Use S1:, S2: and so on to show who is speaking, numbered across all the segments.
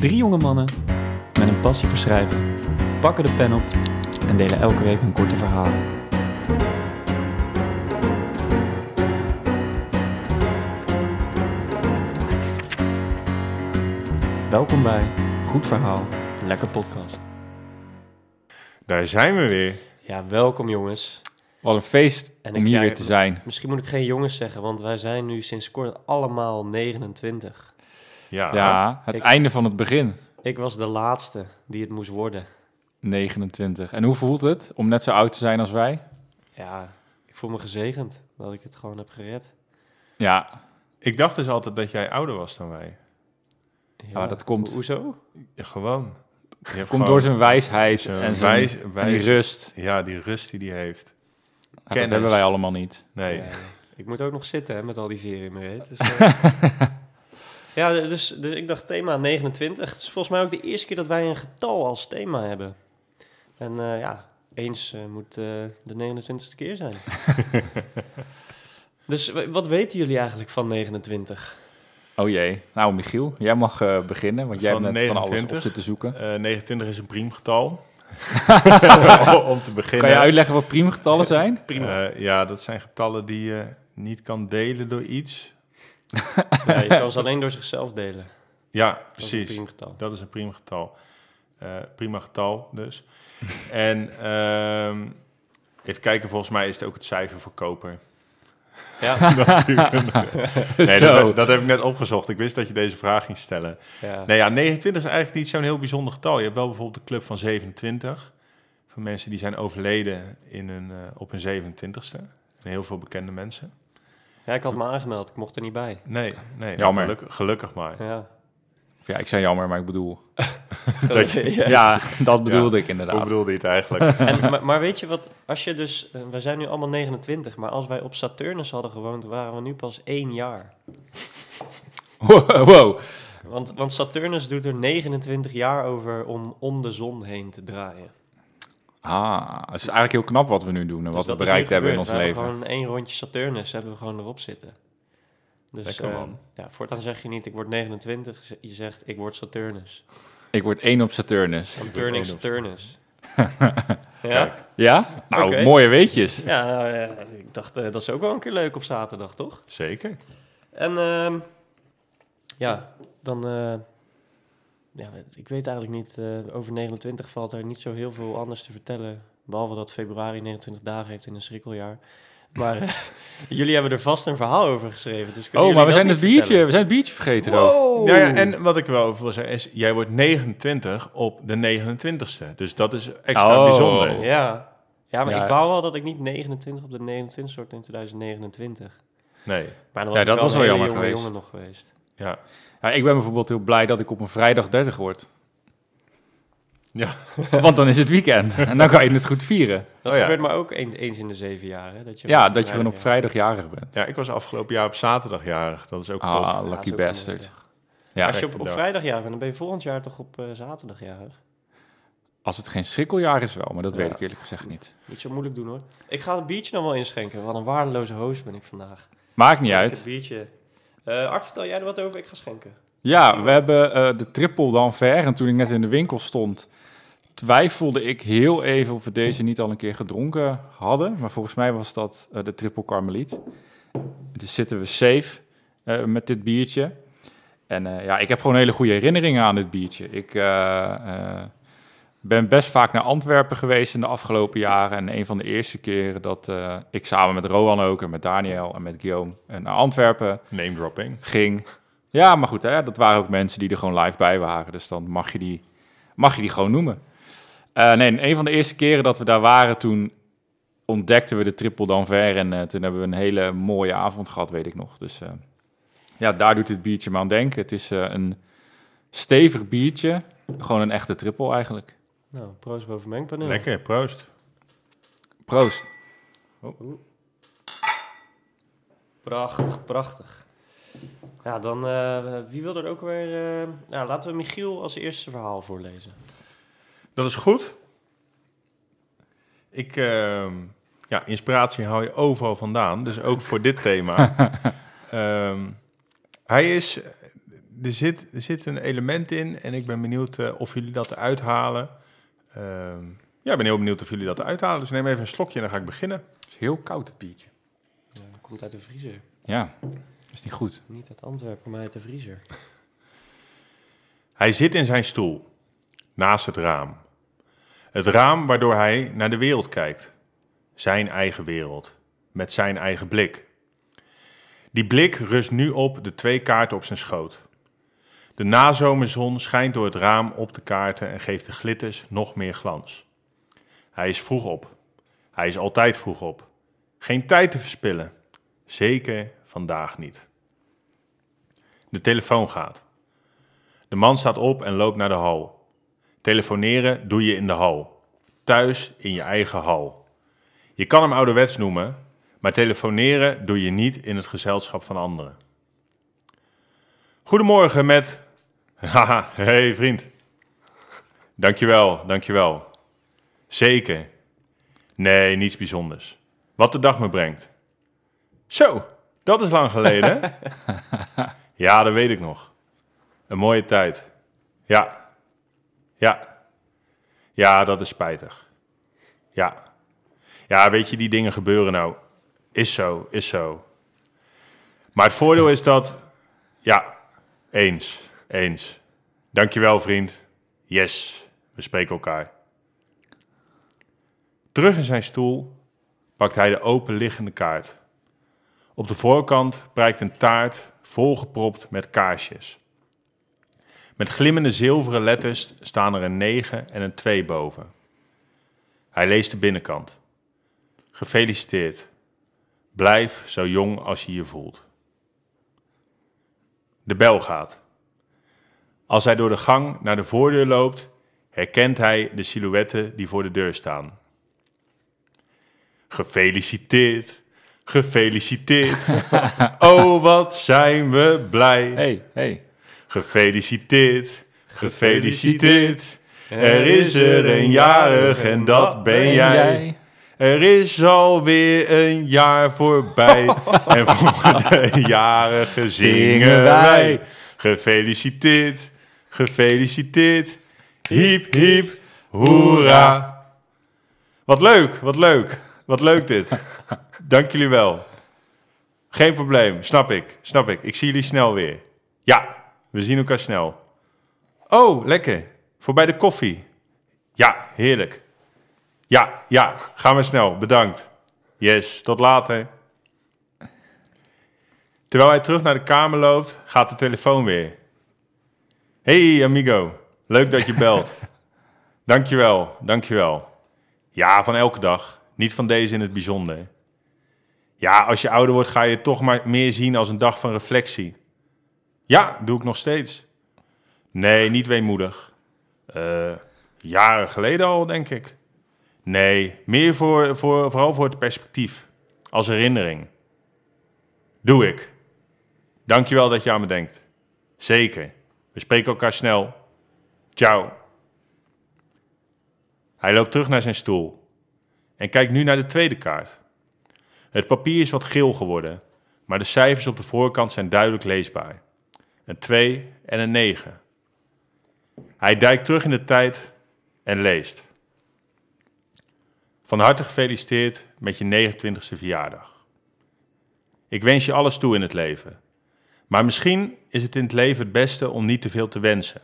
S1: Drie jonge mannen met een passie voor schrijven pakken de pen op en delen elke week een korte verhaal. Welkom bij Goed Verhaal, Lekker Podcast.
S2: Daar zijn we weer.
S3: Ja, welkom jongens.
S4: Wat een feest
S3: En
S4: om
S3: ik-
S4: hier weer te zijn.
S3: Misschien moet ik geen jongens zeggen, want wij zijn nu sinds kort allemaal 29.
S2: Ja,
S4: Ja, het
S3: ik-
S4: einde van het begin.
S3: Ik was de laatste die het moest worden.
S4: 29. En hoe voelt het om net zo oud te zijn als wij?
S3: Ja, ik voel me gezegend dat ik het gewoon heb gered.
S4: Ja,
S2: ik dacht dus altijd dat jij ouder was dan wij.
S3: Ja,
S4: dat komt-
S3: ho- Hoezo?
S2: Ja, gewoon. Je hebt
S4: komt
S2: gewoon
S4: door zijn wijsheid
S2: zijn
S4: en zijn,
S2: wijs,
S4: en die rust.
S2: Ja, die rust die hij heeft.
S4: Ja, dat hebben wij allemaal niet.
S2: Nee.
S3: Ja, ik moet ook nog zitten hè, met al die veren in mijn reet. Dus, eh, ja, dus, dus ik dacht thema 29. Het is volgens mij ook de eerste keer dat wij een getal als thema hebben. En eh, ja, eens eh, moet eh, de 29ste keer zijn. dus wat weten jullie eigenlijk van 29?
S4: Oh jee. Nou, Michiel, jij mag eh, beginnen, want jij
S2: Van
S4: hebt net van alles
S2: 29?
S4: op zitten zoeken.
S2: Eh, 29 is een priemgetal. Om te beginnen.
S4: Kan je uitleggen wat priemgetallen zijn?
S2: Eh, ja, dat zijn getallen die je niet kan delen door iets.
S3: Ja, je kan ze alleen door zichzelf delen.
S2: Ja,
S3: Dat is een
S2: precies. Dat is een prima getal. Eh, prima getal dus. en ehm, even kijken, volgens mij is het ook het cijfer voor koper.
S3: Ja,
S2: Nee, dat, dat heb ik net opgezocht. Ik wist dat je deze vraag ging stellen.
S3: ja.
S2: Nee, ja, 29 is eigenlijk niet zo'n heel bijzonder getal. Je hebt wel bijvoorbeeld de club van 27. Van mensen die zijn overleden in hun, eh, op hun 27ste. En heel veel bekende mensen.
S3: Ja, ik had me aangemeld. Ik mocht er niet bij.
S2: Nee, nee
S4: Jammer.
S2: Gelukkig, gelukkig maar.
S3: Ja,
S4: Ja, ik zei jammer, maar ik bedoel...
S2: Dat je-
S3: Ja.
S4: Ja, dat bedoelde ik
S2: Hoe
S4: inderdaad.
S2: bedoelde je het eigenlijk?
S3: En, maar, maar weet je wat, als je dus, eh, wij zijn nu allemaal 29, maar als wij op Saturnus hadden gewoond, waren we nu pas één jaar.
S4: Wow.
S3: Want, want Saturnus doet er 29 jaar over om om de zon heen te draaien.
S4: Ah, het is eigenlijk heel knap wat we nu doen en
S3: Dus
S4: wat we bereikt hebben in ons
S3: gebeurd. We
S4: leven.
S3: hebben gewoon één rondje Saturnus, hebben we gewoon erop zitten. Dus
S2: Lekker,
S3: eh,
S2: man.
S3: ja, voortaan zeg je niet, ik word 29, je zegt, ik word Saturnus.
S4: Ik word één op Saturnus.
S3: I'm turning Saturnus. ja?
S4: Ja? Nou, mooie weetjes.
S3: Ja, nou, ja, ik dacht, eh, dat is ook wel een keer leuk op zaterdag, toch?
S2: Zeker.
S3: En ehm, ja, dan. Ja, ik weet eigenlijk niet. eh, over 29 valt er niet zo heel veel anders te vertellen. Behalve dat februari 29 dagen heeft in een schrikkeljaar. Maar eh, jullie hebben er vast een verhaal over geschreven. Dus
S4: Oh, maar we zijn het biertje, we zijn het biertje vergeten ook.
S3: vertellen?
S2: Nou ja, en wat ik wel over wil zeggen is, jij wordt 29 op de 29ste. Dus dat is extra
S4: Oh.
S2: bijzonder.
S3: Ja. ja, maar
S4: Ja.
S3: ik wou wel dat ik niet 29 op de 29 word in 2029.
S2: Nee,
S3: Maar dan
S4: Ja,
S3: was
S4: dat
S3: ik
S4: was
S3: wel
S4: jammer
S3: jonge
S4: geweest.
S3: jongen nog geweest.
S2: Ja.
S4: Ja, ik ben bijvoorbeeld heel blij dat ik op een vrijdag 30 word.
S2: Ja.
S4: Want dan is het weekend en dan kan je het goed vieren.
S3: Dat
S2: Oh ja.
S3: gebeurt maar ook een- eens in de zeven jaar. Hè? Dat je
S4: Ja, dat je gewoon op
S3: vrijdag-
S4: jarig bent.
S2: ja, ik was afgelopen jaar op zaterdag jarig. Dat is ook top.
S4: Ah, lucky bastard. Ja,
S3: Als je op, vrijdag jarig bent, dan ben je volgend jaar toch op eh, zaterdag jarig.
S4: als het geen schrikkeljaar is wel, maar dat
S3: Ja.
S4: weet ik eerlijk gezegd niet.
S3: Niet zo moeilijk doen hoor. Ik ga het biertje dan wel inschenken. Wat een waardeloze host ben ik vandaag.
S4: Maakt niet
S3: Ik
S4: uit.
S3: Het biertje. Eh Art, vertel jij er wat over? Ik ga schenken.
S4: Ja, we hebben eh, de triple d'Anvers en toen ik net in de winkel stond, twijfelde ik heel even of we deze niet al een keer gedronken hadden. Maar volgens mij was dat eh, de triple Carmeliet. Dus zitten we safe met dit biertje. En ja, ik heb gewoon hele goede herinneringen aan dit biertje. Ik ben best vaak naar Antwerpen geweest in de afgelopen jaren. En een van de eerste keren dat eh, ik samen met Rowan ook en met Daniel en met Guillaume eh, naar Antwerpen
S2: Name dropping.
S4: ging. Ja, maar goed, hè, dat waren ook mensen die er gewoon live bij waren. Dus dan mag je die, mag je die gewoon noemen. Eh, nee, en een van de eerste keren dat we daar waren, toen ontdekten we de Triple d'Anvers. En toen hebben we een hele mooie avond gehad, weet ik nog. Dus ja, daar doet dit biertje me aan denken. Het is een stevig biertje. Gewoon een echte triple eigenlijk.
S3: Nou, proost boven mengpaneel.
S2: Lekker, proost.
S4: Proost.
S3: Prachtig, prachtig. Ja, dan eh, wie wil er ook weer... eh, nou, laten we Michiel als eerste verhaal voorlezen.
S2: Dat is goed. Ik, ehm, ja, inspiratie hou je overal vandaan, dus ook voor dit thema. Ehm, hij is, er zit, er zit een element in en ik ben benieuwd eh, of jullie dat eruit halen. Ehm, ja, ik ben heel benieuwd of jullie dat eruit halen. Dus neem even een slokje en dan ga ik beginnen.
S4: Het is heel koud, het biertje.
S3: Ja, dat komt uit de vriezer.
S4: Ja, dat is niet goed.
S3: Niet uit Antwerpen, maar uit de vriezer.
S2: Hij zit in zijn stoel, naast het raam. Het raam waardoor hij naar de wereld kijkt. Zijn eigen wereld, met zijn eigen blik. Die blik rust nu op de twee kaarten op zijn schoot. De nazomerzon schijnt door het raam op de kaarten en geeft de glitters nog meer glans. Hij is vroeg op. Hij is altijd vroeg op. Geen tijd te verspillen. Zeker vandaag niet. De telefoon gaat. De man staat op en loopt naar de hal. Telefoneren doe je in de hal. Thuis in je eigen hal. Je kan hem ouderwets noemen, maar telefoneren doe je niet in het gezelschap van anderen. Goedemorgen met... Haha, hey vriend. Dankjewel, dankjewel. Zeker. Nee, niets bijzonders. Wat de dag me brengt. Zo, dat is lang geleden. hè? ja, dat weet ik nog. Een mooie tijd. Ja. Ja. Ja, dat is spijtig. Ja. Ja, weet je, die dingen gebeuren nou. Is zo, is zo. Maar het voordeel is dat... Ja, eens, eens. Dankjewel, vriend. Yes, we spreken elkaar. Terug in zijn stoel pakt hij de openliggende kaart. Op de voorkant prijkt een taart volgepropt met kaarsjes. Met glimmende zilveren letters staan er een 9 en een 2 boven. Hij leest de binnenkant. Gefeliciteerd. Blijf zo jong als je je voelt. De bel gaat. Als hij door de gang naar de voordeur loopt, herkent hij de silhouetten die voor de deur staan. Gefeliciteerd, gefeliciteerd. oh, wat zijn we blij.
S4: Hey, hey.
S2: Gefeliciteerd, gefeliciteerd. Er is er een jarig en dat ben jij. Er is alweer een jaar voorbij. en voor de jarigen zingen wij. Gefeliciteerd, gefeliciteerd. Hiep, hiep, hoera. Wat leuk, wat leuk. Wat leuk dit. Dank jullie wel. Geen probleem, snap ik, snap ik. Ik zie jullie snel weer. Ja, we zien elkaar snel. Oh, lekker. Voorbij de koffie. Ja, heerlijk. Ja, ja, gaan we snel. Bedankt. Yes, tot later. Terwijl hij terug naar de kamer loopt, gaat de telefoon weer. Hey amigo, leuk dat je belt. dankjewel, dankjewel. Ja, van elke dag, niet van deze in het bijzonder. Ja, als je ouder wordt ga je het toch maar meer zien als een dag van reflectie. Ja, doe ik nog steeds. Nee, niet weemoedig. Eh, jaren geleden al, denk ik. Nee, meer voor, voor, vooral voor het perspectief. Als herinnering. Doe ik. Dankjewel dat je aan me denkt. Zeker. We spreken elkaar snel. Ciao. Hij loopt terug naar zijn stoel en kijkt nu naar de tweede kaart. Het papier is wat geel geworden, maar de cijfers op de voorkant zijn duidelijk leesbaar. Een 2 en een 9. Hij duikt terug in de tijd en leest. Van harte gefeliciteerd met je 29ste verjaardag. Ik wens je alles toe in het leven. Maar misschien is het in het leven het beste om niet te veel te wensen.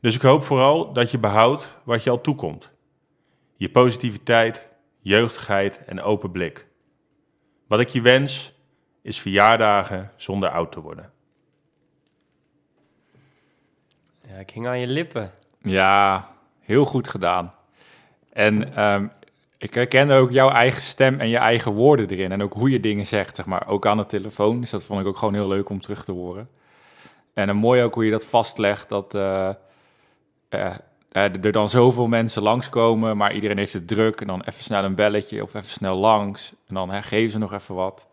S2: Dus ik hoop vooral dat je behoudt wat je al toekomt. Je positiviteit, jeugdigheid en open blik. Wat ik je wens is verjaardagen zonder oud te worden.
S3: Ja, ik hing aan je lippen.
S4: Ja, heel goed gedaan. En ehm, ik herkende ook jouw eigen stem en je eigen woorden erin. En ook hoe je dingen zegt, zeg maar. Ook aan de telefoon. Dus dat vond ik ook gewoon heel leuk om terug te horen. En dan mooi ook hoe je dat vastlegt, dat eh, eh, er dan zoveel mensen langskomen, maar iedereen heeft het druk. En dan even snel een belletje of even snel langs. En dan hè, geven ze nog even wat.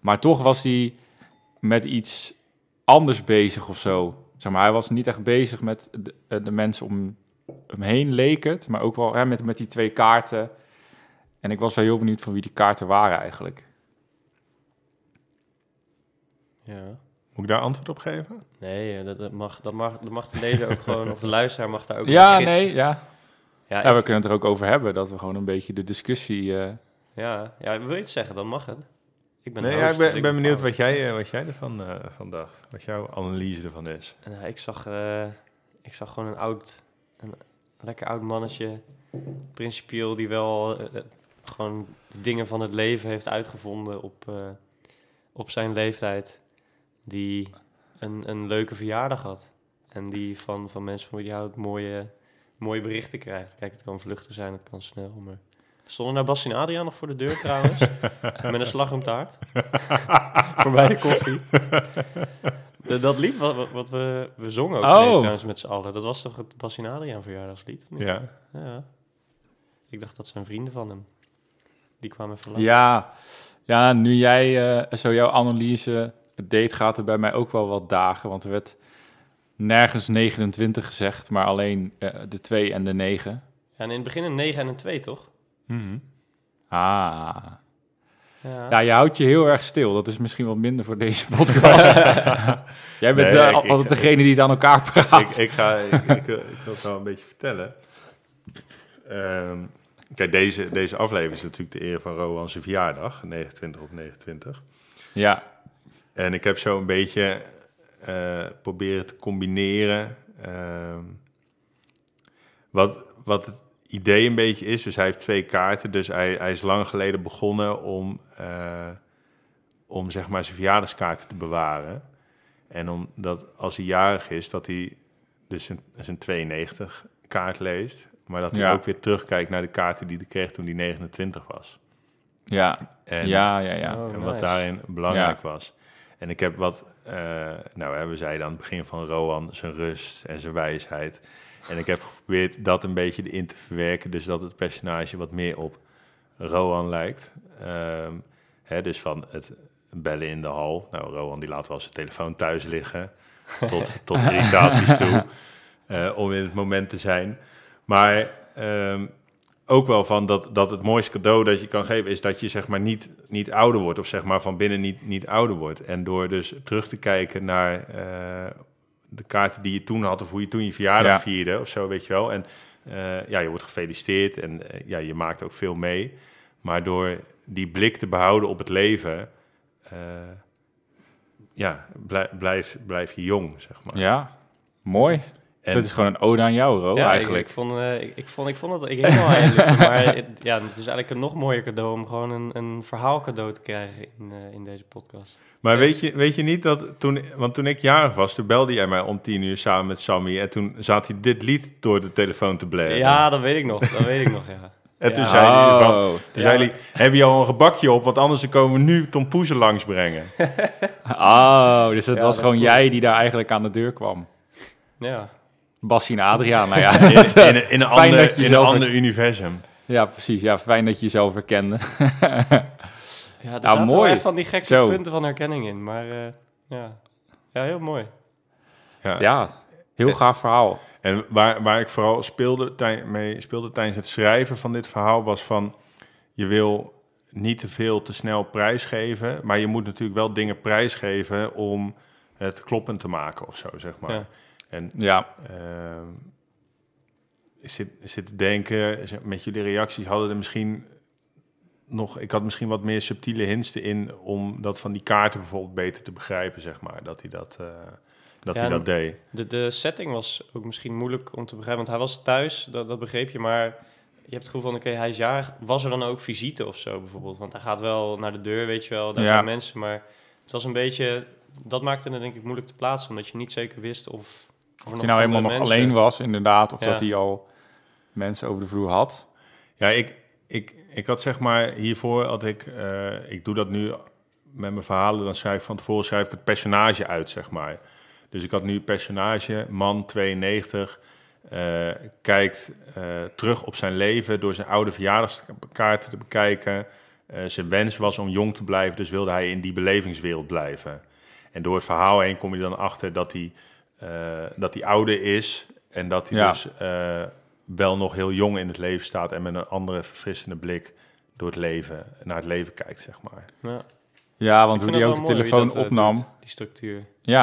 S4: Maar toch was hij met iets anders bezig of zo. Zeg maar, hij was niet echt bezig met de mensen om hem heen, leek het. Maar ook wel hè, met, met die twee kaarten. En ik was wel heel benieuwd van wie die kaarten waren eigenlijk.
S3: Ja.
S2: Moet ik daar antwoord op geven?
S3: Nee, eh, dat, dat, mag, dat, mag, dat mag de lezer ook gewoon, of de luisteraar mag daar ook
S4: Ja, nee, ja.
S3: Ja,
S4: ja. We kunnen het er ook over hebben, dat we gewoon een beetje de discussie... eh,
S3: ja, ja, wil je het zeggen, dan mag het. Ik ben
S2: Nee, ja, ik ben,
S3: dus
S2: ik ben benieuwd wat jij, eh, wat jij ervan eh, van dacht. Wat jouw analyse ervan is.
S3: Nou, ik, zag, eh, ik zag gewoon een oud, een lekker oud mannetje, principieel, die wel eh, eh, gewoon de dingen van het leven heeft uitgevonden op, eh, op zijn leeftijd. Die een, een leuke verjaardag had. En die van, van mensen van wie die houdt mooie, mooie berichten krijgt. Kijk, het kan vluchten zijn, het kan snel. Maar... Stonden nou Bas en Adriaan nog voor de deur trouwens? met een slagroomtaart. Voorbij de koffie. De- dat lied wat, wat- we, we zongen ook
S4: Oh.
S3: trouwens met z'n allen. Dat was toch het Bas en Adriaan verjaardagslied?
S2: Ja.
S3: ja. Ik dacht dat zijn vrienden van hem. Die kwamen langs.
S4: Ja, ja nu jij eh, zo jouw analyse deed, gaat er bij mij ook wel wat dagen. Want er werd nergens 29 gezegd, maar alleen eh, de 2 en de 9.
S3: Ja, en in het begin een 9 en een 2, toch?
S2: Mhm.
S4: Ah.
S3: Ja.
S4: Ja, je houdt je heel erg stil. Dat is misschien wat minder voor deze podcast. jij bent
S2: Nee,
S4: eh,
S2: ik-
S4: altijd
S2: ik-
S4: degene die het aan elkaar praat.
S2: ik, ga, ik, ik, wil- ik wil het wel een beetje vertellen. Ehm, kijk, deze, deze aflevering is natuurlijk de eer van Rowan zijn verjaardag, 29 op 29.
S4: Ja,
S2: En ik heb zo een beetje eh, proberen te combineren. ehm, wat, wat het idee een beetje is. Dus hij heeft twee kaarten. Dus hij, hij is lang geleden begonnen om, eh, om zeg maar zijn verjaardagskaarten te bewaren. En omdat als hij jarig is, dat hij dus zijn, zijn 92 kaart leest. Maar dat hij
S4: Ja.
S2: ook weer terugkijkt naar de kaarten die hij kreeg toen hij 29 was.
S4: ja,
S2: En,
S4: ja, ja, ja.
S3: Oh,
S2: en wat
S3: nice.
S2: daarin belangrijk
S4: Ja.
S2: was. En ik heb wat, eh, nou we zeiden aan het begin van Rohan zijn rust en zijn wijsheid. En ik heb geprobeerd dat een beetje erin te verwerken, dus dat het personage wat meer op Rohan lijkt. Ehm, hè, dus van het bellen in de hal. Nou, Rohan die laat wel zijn telefoon thuis liggen, tot, tot irritaties toe, eh, om in het moment te zijn. Maar ehm, ook wel van dat, dat het mooiste cadeau dat je kan geven is dat je zeg maar niet, niet ouder wordt of zeg maar van binnen niet, niet ouder wordt. En door dus terug te kijken naar eh, de kaarten die je toen had of hoe je toen je verjaardag
S4: Ja.
S2: vierde of zo, weet je wel. En eh, ja, je wordt gefeliciteerd en eh, ja, je maakt ook veel mee. Maar door die blik te behouden op het leven, eh, ja, blij, blijf, blijf je jong, zeg maar.
S4: Ja, mooi.
S2: En-
S4: Dit is gewoon een ode aan jou, Ro,
S3: Ja,
S4: eigenlijk.
S3: Ik, ik, vond, eh, ik, ik, vond, ik vond het ik helemaal eigenlijk. maar het, ja, het is eigenlijk een nog mooier cadeau om gewoon een, een verhaal cadeau te krijgen in, eh, in deze podcast.
S2: Maar weet je, weet je niet dat toen, want toen ik jarig was, toen belde jij mij om tien uur samen met Sammy en toen zat hij dit lied door de telefoon te blaren.
S3: Ja, dat weet ik nog. Dat weet ik nog, ja.
S2: En toen
S3: Ja.
S2: zei hij van,
S4: Oh,
S2: toen
S3: Ja.
S2: zei hij, heb je al een gebakje op, want anders komen we nu Tom Poezen langsbrengen.
S4: oh dus het
S3: Ja,
S4: was gewoon
S3: klopt.
S4: jij die daar eigenlijk aan de deur kwam.
S3: Ja,
S4: Bassie en Adriaan, nou ja.
S2: In, in, een- in een,
S4: Fijn
S2: ander,
S4: dat je
S2: in een ander universum.
S4: ja, precies. Ja, fijn dat je jezelf herkende.
S3: ja er zaten wel
S4: mooi.
S3: echt van die gekke
S4: Zo.
S3: punten van herkenning in. Maar eh, ja. ja, heel mooi.
S2: Ja.
S4: Ja, heel gaaf verhaal.
S2: En waar, waar ik vooral speelde, tij- mee speelde tijdens het schrijven van dit verhaal was van, je wil niet te veel te snel prijsgeven, maar je moet natuurlijk wel dingen prijsgeven om het kloppend te maken of zo, zeg maar.
S3: Ja.
S2: En
S4: Ja,
S2: ik zit, zit te denken, met jullie reacties hadden er misschien nog, ik had misschien wat meer subtiele hints in om dat van die kaarten bijvoorbeeld beter te begrijpen, zeg maar, dat hij dat, eh, dat,
S3: Ja,
S2: hij dat deed.
S3: De, de setting was ook misschien moeilijk om te begrijpen, want hij was thuis, dat, dat begreep je, maar je hebt het gevoel van, oké, hij is jarig. Was er dan ook visite of zo bijvoorbeeld? Want hij gaat wel naar de deur, weet je wel, daar
S4: Ja.
S3: zijn mensen, maar het was een beetje, dat maakte het denk ik moeilijk te plaatsen, omdat je niet zeker wist of... of
S4: of hij nou helemaal nog alleen was, inderdaad. Of
S3: Ja.
S4: dat hij al mensen over de vloer had.
S2: Ja, ik, ik, ik had zeg maar hiervoor, had ik, eh, ik doe dat nu met mijn verhalen, dan schrijf ik van tevoren schrijf ik het personage uit, zeg maar. Dus ik had nu personage, man 92, eh, kijkt eh, terug op zijn leven door zijn oude verjaardagskaarten te bekijken. Eh, zijn wens was om jong te blijven, dus wilde hij in die belevingswereld blijven. En door het verhaal heen kom je dan achter dat hij, dat hij ouder is en dat hij
S4: Ja.
S2: dus eh, wel nog heel jong in het leven staat en met een andere verfrissende blik door het leven, naar het leven kijkt, zeg maar.
S3: Ja.
S4: Ja, want
S3: Ik
S4: hoe die ook de telefoon
S3: dat, eh,
S4: opnam.
S3: doet, die structuur.
S4: Ja.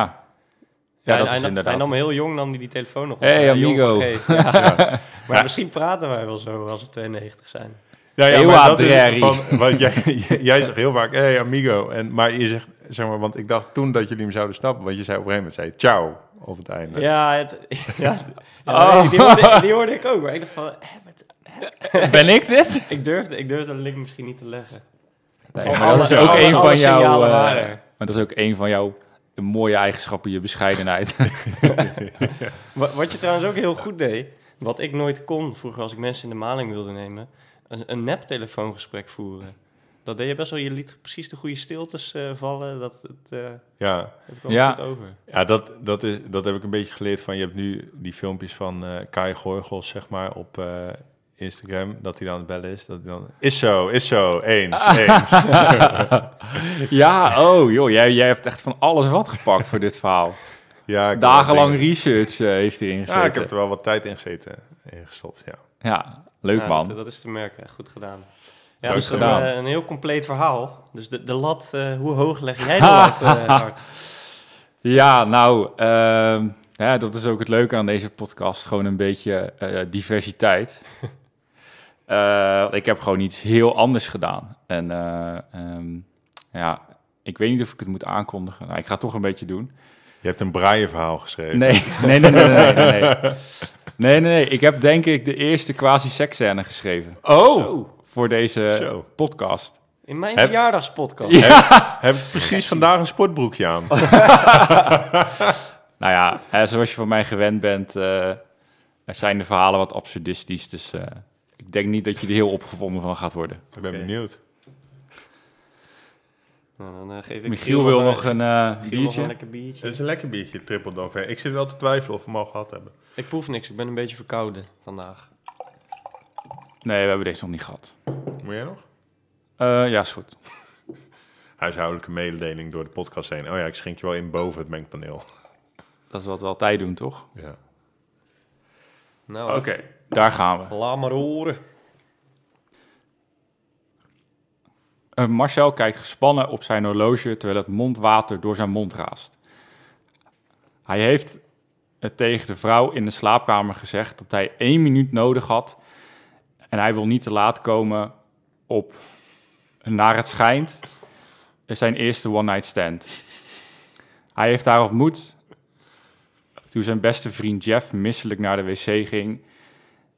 S4: Ja,
S3: Ja,
S4: dat
S3: hij,
S4: is inderdaad.
S3: Hij nam heel jong, nam hij die telefoon nog op.
S4: Hey,
S3: eh,
S4: amigo.
S3: Ja. Maar
S4: Ja.
S3: misschien praten wij wel zo als we 92 zijn.
S2: Ja, ja, maar dat is van, want jij, jij zegt heel vaak, hey amigo. En, maar je zegt, zeg maar, want ik dacht toen dat jullie hem zouden snappen. Want je zei op een gegeven moment, zei ciao op het einde.
S3: Ja, het, ja, ja,
S4: Oh.
S3: die, hoorde, die hoorde ik ook. Maar ik dacht van, hè, wat-
S4: Ben ik dit?
S3: ik durfde, ik durfde de link misschien niet te leggen.
S4: Nee,
S3: Alle-
S4: maar dat is ook
S3: alle-
S4: een
S3: alle
S4: van jouw. eh, maar dat is ook een van jouw mooie eigenschappen, je bescheidenheid.
S3: Wat, wat je trouwens ook heel goed deed, wat ik nooit kon vroeger als ik mensen in de maling wilde nemen, een, een nep-telefoongesprek voeren. Dat deed je best wel, je liet precies de goede stiltes eh, vallen, dat het, eh
S2: Ja,
S3: het kwam
S4: Ja.
S3: goed over.
S2: ja dat, dat, is, dat heb ik een beetje geleerd van, je hebt nu die filmpjes van eh Kai Gorgels, zeg maar, op eh, Instagram. Dat hij dan aan het bellen is. Dat hij dan, is zo, is zo, eens, eens.
S4: ja, oh joh, jij, jij hebt echt van alles wat gepakt voor dit verhaal.
S2: Ja,
S4: Dagenlang research heeft hierin gezeten.
S2: Ja, ik heb er wel wat tijd in gezeten, ingestopt, ja.
S4: Ja, leuk
S3: Ja,
S4: man.
S3: Dat, dat is te merken, goed gedaan. Ja, dus
S4: gedaan.
S3: Een, eh, een heel compleet verhaal. Dus de, de lat, eh, hoe hoog leg jij de lat, eh?
S4: Ja, nou, ehm, ja, dat is ook het leuke aan deze podcast. Gewoon een beetje eh, diversiteit. Eh, ik heb gewoon iets heel anders gedaan. En eh, ehm, ja, ik weet niet of ik het moet aankondigen. Nou, ik ga het toch een beetje doen.
S2: Je hebt een braille verhaal geschreven.
S4: Nee, nee, nee, nee, nee, nee. Nee, nee, nee. nee. Ik heb denk ik de eerste quasi-seksscène geschreven
S2: Oh!
S3: Zo,
S4: voor deze
S2: Zo.
S4: podcast.
S3: in mijn
S2: Heb-
S3: verjaardagspodcast.
S4: Ja.
S2: Heb ik precies vandaag een sportbroekje aan.
S4: Nou ja, zoals je van mij gewend bent, eh, er zijn de verhalen wat absurdistisch. Dus eh, ik denk niet dat je er heel opgevonden van gaat worden.
S2: Ik ben benieuwd.
S3: Nou, dan eh, geef ik
S4: Michiel wil nog een eh, biertje.
S3: een lekker biertje.
S2: Het is een lekker biertje, Triple Don Ver. Ik zit wel te twijfelen of we hem al gehad hebben.
S3: Ik proef niks, ik ben een beetje verkouden vandaag.
S4: Nee, we hebben deze nog niet gehad.
S2: Moet jij nog?
S4: Eh, ja, is goed.
S2: Huishoudelijke mededeling door de podcast heen. Oh ja, ik schenk je wel in boven het mengpaneel.
S4: Dat is wat we altijd doen, toch?
S2: Ja.
S3: Nou,
S4: Oké, daar gaan we.
S3: laat maar horen.
S4: Eh, Marcel kijkt gespannen op zijn horloge terwijl het mondwater door zijn mond raast. Hij heeft het tegen de vrouw in de slaapkamer gezegd dat hij één minuut nodig had en hij wil niet te laat komen op, naar het schijnt, zijn eerste one-night stand. Hij heeft haar ontmoet toen zijn beste vriend Jeff misselijk naar de wc ging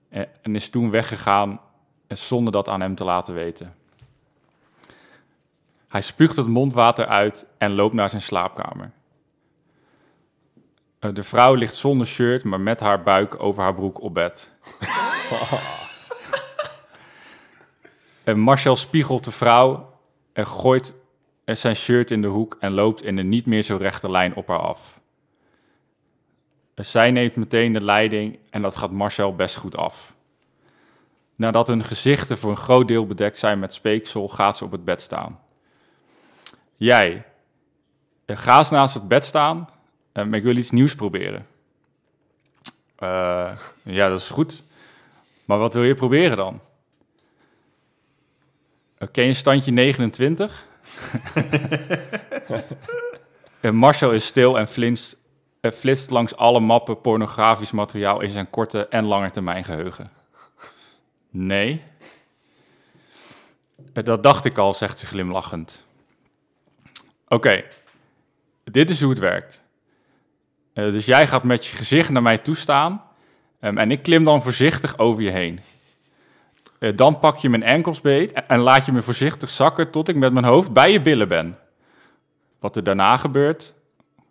S4: en, is toen weggegaan zonder dat aan hem te laten weten. Hij spuugt het mondwater uit en loopt naar zijn slaapkamer. Eh, De vrouw ligt zonder shirt, maar met haar buik over haar broek op bed. En Marcel spiegelt de vrouw en gooit eh, zijn shirt in de hoek en loopt in een niet meer zo rechte lijn op haar af. Eh, Zij neemt meteen de leiding en dat gaat Marcel best goed af. Nadat hun gezichten voor een groot deel bedekt zijn met speeksel, gaat ze op het bed staan. Jij, eh, ga eens naast het bed staan, eh, maar ik wil iets nieuws proberen. Eh, ja, dat is goed. Maar wat wil je proberen dan? Ken je standje 29? En Marcel is stil en flitst, eh, flitst langs alle mappen pornografisch materiaal in zijn korte en lange termijn geheugen. Nee. Eh, Dat dacht ik al, zegt ze glimlachend. Oké, dit is hoe het werkt. Eh, dus jij gaat met je gezicht naar mij toe staan ehm, en ik klim dan voorzichtig over je heen. Eh, dan pak je mijn enkels beet en laat je me voorzichtig zakken tot ik met mijn hoofd bij je billen ben. Wat er daarna gebeurt,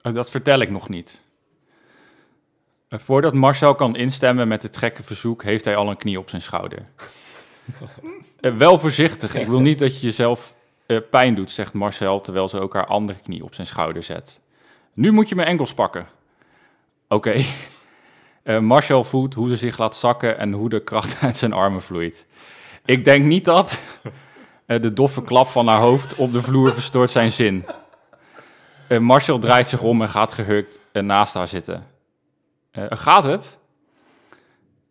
S4: eh, dat vertel ik nog niet. Eh, voordat Marcel kan instemmen met het gekke verzoek, heeft hij al een knie op zijn schouder. Wel voorzichtig, ik wil niet dat je jezelf pijn doet, zegt Marcel, terwijl ze ook haar andere knie op zijn schouder zet. Nu moet je mijn enkels pakken. Oké. Eh, Marcel voelt hoe ze zich laat zakken en hoe de kracht uit zijn armen vloeit. Ik denk niet dat eh, de doffe klap van haar hoofd op de vloer verstoort zijn zin. Marcel draait zich om en gaat gehurkt eh, naast haar zitten. Gaat het?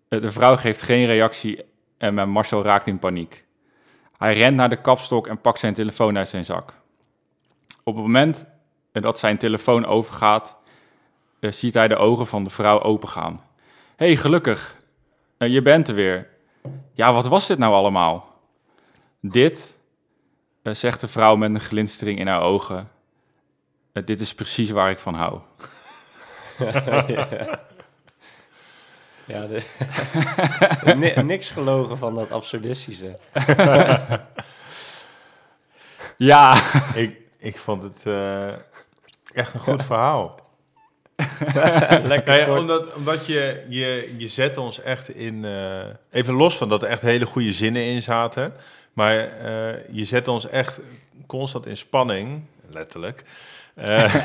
S4: De vrouw geeft geen reactie en Marcel raakt in paniek. Hij rent naar de kapstok en pakt zijn telefoon uit zijn zak. op het moment dat zijn telefoon overgaat, eh, ziet hij de ogen van de vrouw opengaan. Hé, hey, gelukkig, eh, je bent er weer. Ja, wat was dit nou allemaal? Dit, eh, zegt de vrouw met een glinstering in haar ogen. dit is precies waar ik van hou.
S3: Ja, de, niks gelogen van dat absurdistische.
S4: Ja,
S2: Ik, ik vond het eh, echt een goed verhaal.
S3: Lekker
S2: Nee, omdat, omdat je, je, je zet ons echt in... eh, even los van dat er echt hele goede zinnen in zaten. Maar eh, je zet ons echt constant in spanning, letterlijk. Eh,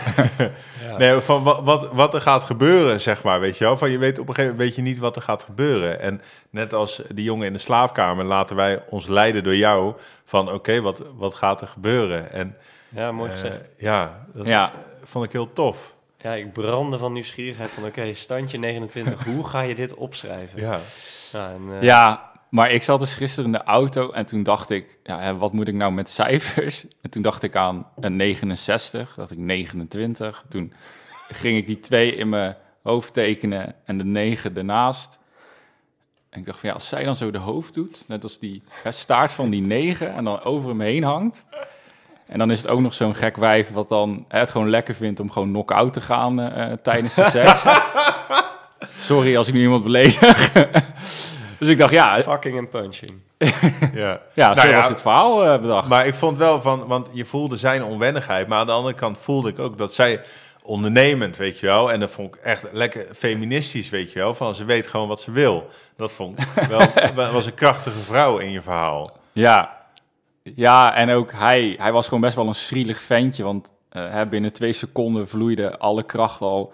S3: Ja.
S2: nee, van wat, wat, wat er gaat gebeuren, zeg maar, weet je wel. Van je weet op een gegeven moment weet je niet wat er gaat gebeuren. En net als die jongen in de slaapkamer laten wij ons leiden door jou. Van oké, wat, wat gaat er gebeuren? En
S3: Ja, mooi gezegd.
S2: ja, dat
S4: ja.
S2: vond ik heel tof.
S3: Ja, ik brandde van nieuwsgierigheid van, oké, standje 29, hoe ga je dit opschrijven?
S2: Ja.
S3: Ja, en, eh,
S4: Ja, maar ik zat dus gisteren in de auto en toen dacht ik, ja, wat moet ik nou met cijfers? En toen dacht ik aan een 69, dacht ik 29. Toen ging ik die twee in mijn hoofd tekenen en de 9 ernaast. En ik dacht van ja, als zij dan zo de hoofd doet, net als die hè, staart van die 9 en dan over hem heen hangt. En dan is het ook nog zo'n gek wijf wat dan hè, het gewoon lekker vindt om gewoon knock-out te gaan eh, eh, tijdens de seks. Sorry als ik nu iemand beledig. dus ik dacht, ja,
S3: Fucking en punching.
S2: ja.
S4: ja, zo
S2: Nou ja,
S4: was het verhaal eh, bedacht.
S2: Maar ik vond wel van, want je voelde zijn onwennigheid, maar aan de andere kant voelde ik ook dat zij ondernemend, weet je wel, en dat vond ik echt lekker feministisch, weet je wel, van ze weet gewoon wat ze wil. Dat vond ik wel, wel- was een krachtige vrouw in je verhaal.
S4: Ja. Ja, en ook hij, hij was gewoon best wel een schrielig ventje, want eh, hè, binnen twee seconden vloeide alle kracht al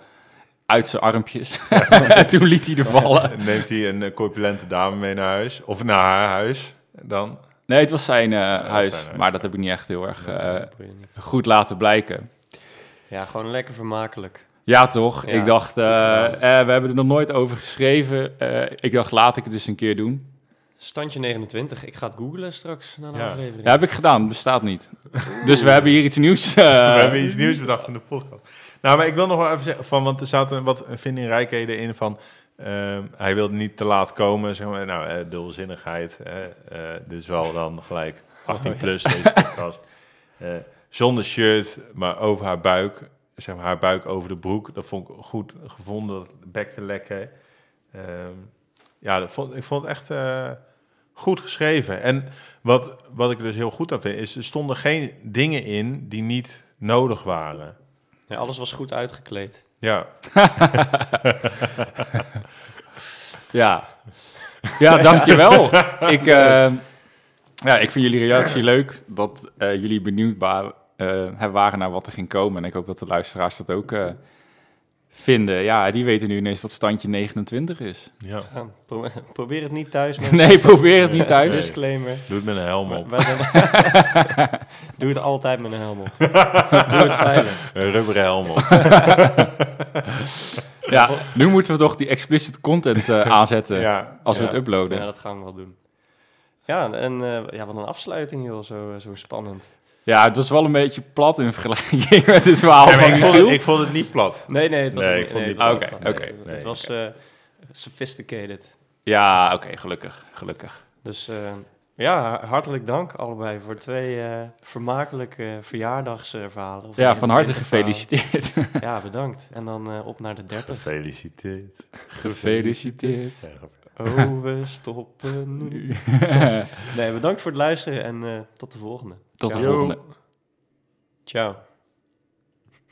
S4: uit zijn armpjes. en toen liet hij er vallen.
S2: En neemt hij een eh, corpulente dame mee naar huis, of naar haar huis, dan.
S4: Nee, het was zijn eh, huis,
S2: zijn huis.
S4: maar dat heb ik niet echt heel erg eh, goed laten blijken.
S3: Ja, gewoon lekker vermakelijk.
S4: Ja, toch?
S3: Ja,
S4: ik dacht, eh, eh, we hebben er nog nooit over geschreven. Eh, ik dacht, laat ik het eens een keer doen.
S3: Standje 29, ik ga het googlen straks na de
S2: Ja.
S3: aflevering.
S4: Ja, heb ik gedaan, bestaat niet. Dus we hebben hier iets nieuws. eh,
S2: We hebben iets nieuws bedacht in de podcast. Nou, maar ik wil nog wel even zeggen, van, want er zaten wat vindingrijkheden in van... ehm, hij wilde niet te laat komen, zeg maar. Nou, eh, dubbelzinnigheid. eh, eh, dit is wel dan gelijk 18 plus, deze podcast. Eh, zonder shirt, maar over haar buik. Zeg maar, haar buik over de broek. Dat vond ik goed gevonden, dat bek te lekker. Ehm, ja, dat vond, ik vond het echt eh, goed geschreven. En wat, wat ik dus heel goed aan vind, is er stonden geen dingen in die niet nodig waren.
S3: Ja, alles was goed uitgekleed.
S2: Ja,
S4: Ja, ja dankjewel. ik, eh, ja, ik vind jullie reactie leuk. Dat eh, jullie benieuwd wa- eh, waren naar wat er ging komen. En ik hoop dat de luisteraars dat ook eh, vinden. Ja, die weten nu ineens wat standje 29 is.
S2: ja.
S3: Ja, pro- probeer het niet thuis, mensen.
S4: Nee, probeer het niet thuis.
S2: Nee.
S3: Disclaimer.
S2: Doe het met een helm op.
S3: Doe het altijd met een helm op. Doe het veilig.
S2: Een rubberen helm op.
S4: Ja, nu moeten we toch die explicit content eh, aanzetten
S2: Ja,
S4: als we
S2: ja.
S4: het uploaden.
S3: Ja, dat gaan we wel doen. Ja, en eh, ja, wat een afsluiting, joh. Zo, zo spannend.
S4: Ja, het was wel een beetje plat in vergelijking met het verhaal van
S2: ik, vond het, ik vond het niet plat.
S3: Nee, nee, het was
S2: Nee,
S3: niet- nee,
S4: niet Oké, oké,
S3: Het was eh, sophisticated.
S4: Ja, oké, gelukkig, gelukkig.
S3: Dus eh, ja, hartelijk dank allebei voor twee eh, vermakelijke verjaardagsverhalen. Of
S4: Ja, van harte
S3: 29 verhalen.
S4: gefeliciteerd.
S3: Ja, bedankt. En dan eh, op naar de 30.
S2: Gefeliciteerd.
S4: Gefeliciteerd.
S2: Ja, gefeliciteerd.
S3: Oh, we stoppen nu. Nee, bedankt voor het luisteren en eh, tot de volgende.
S4: Tot de
S2: Yo.
S4: volgende.
S3: Ciao.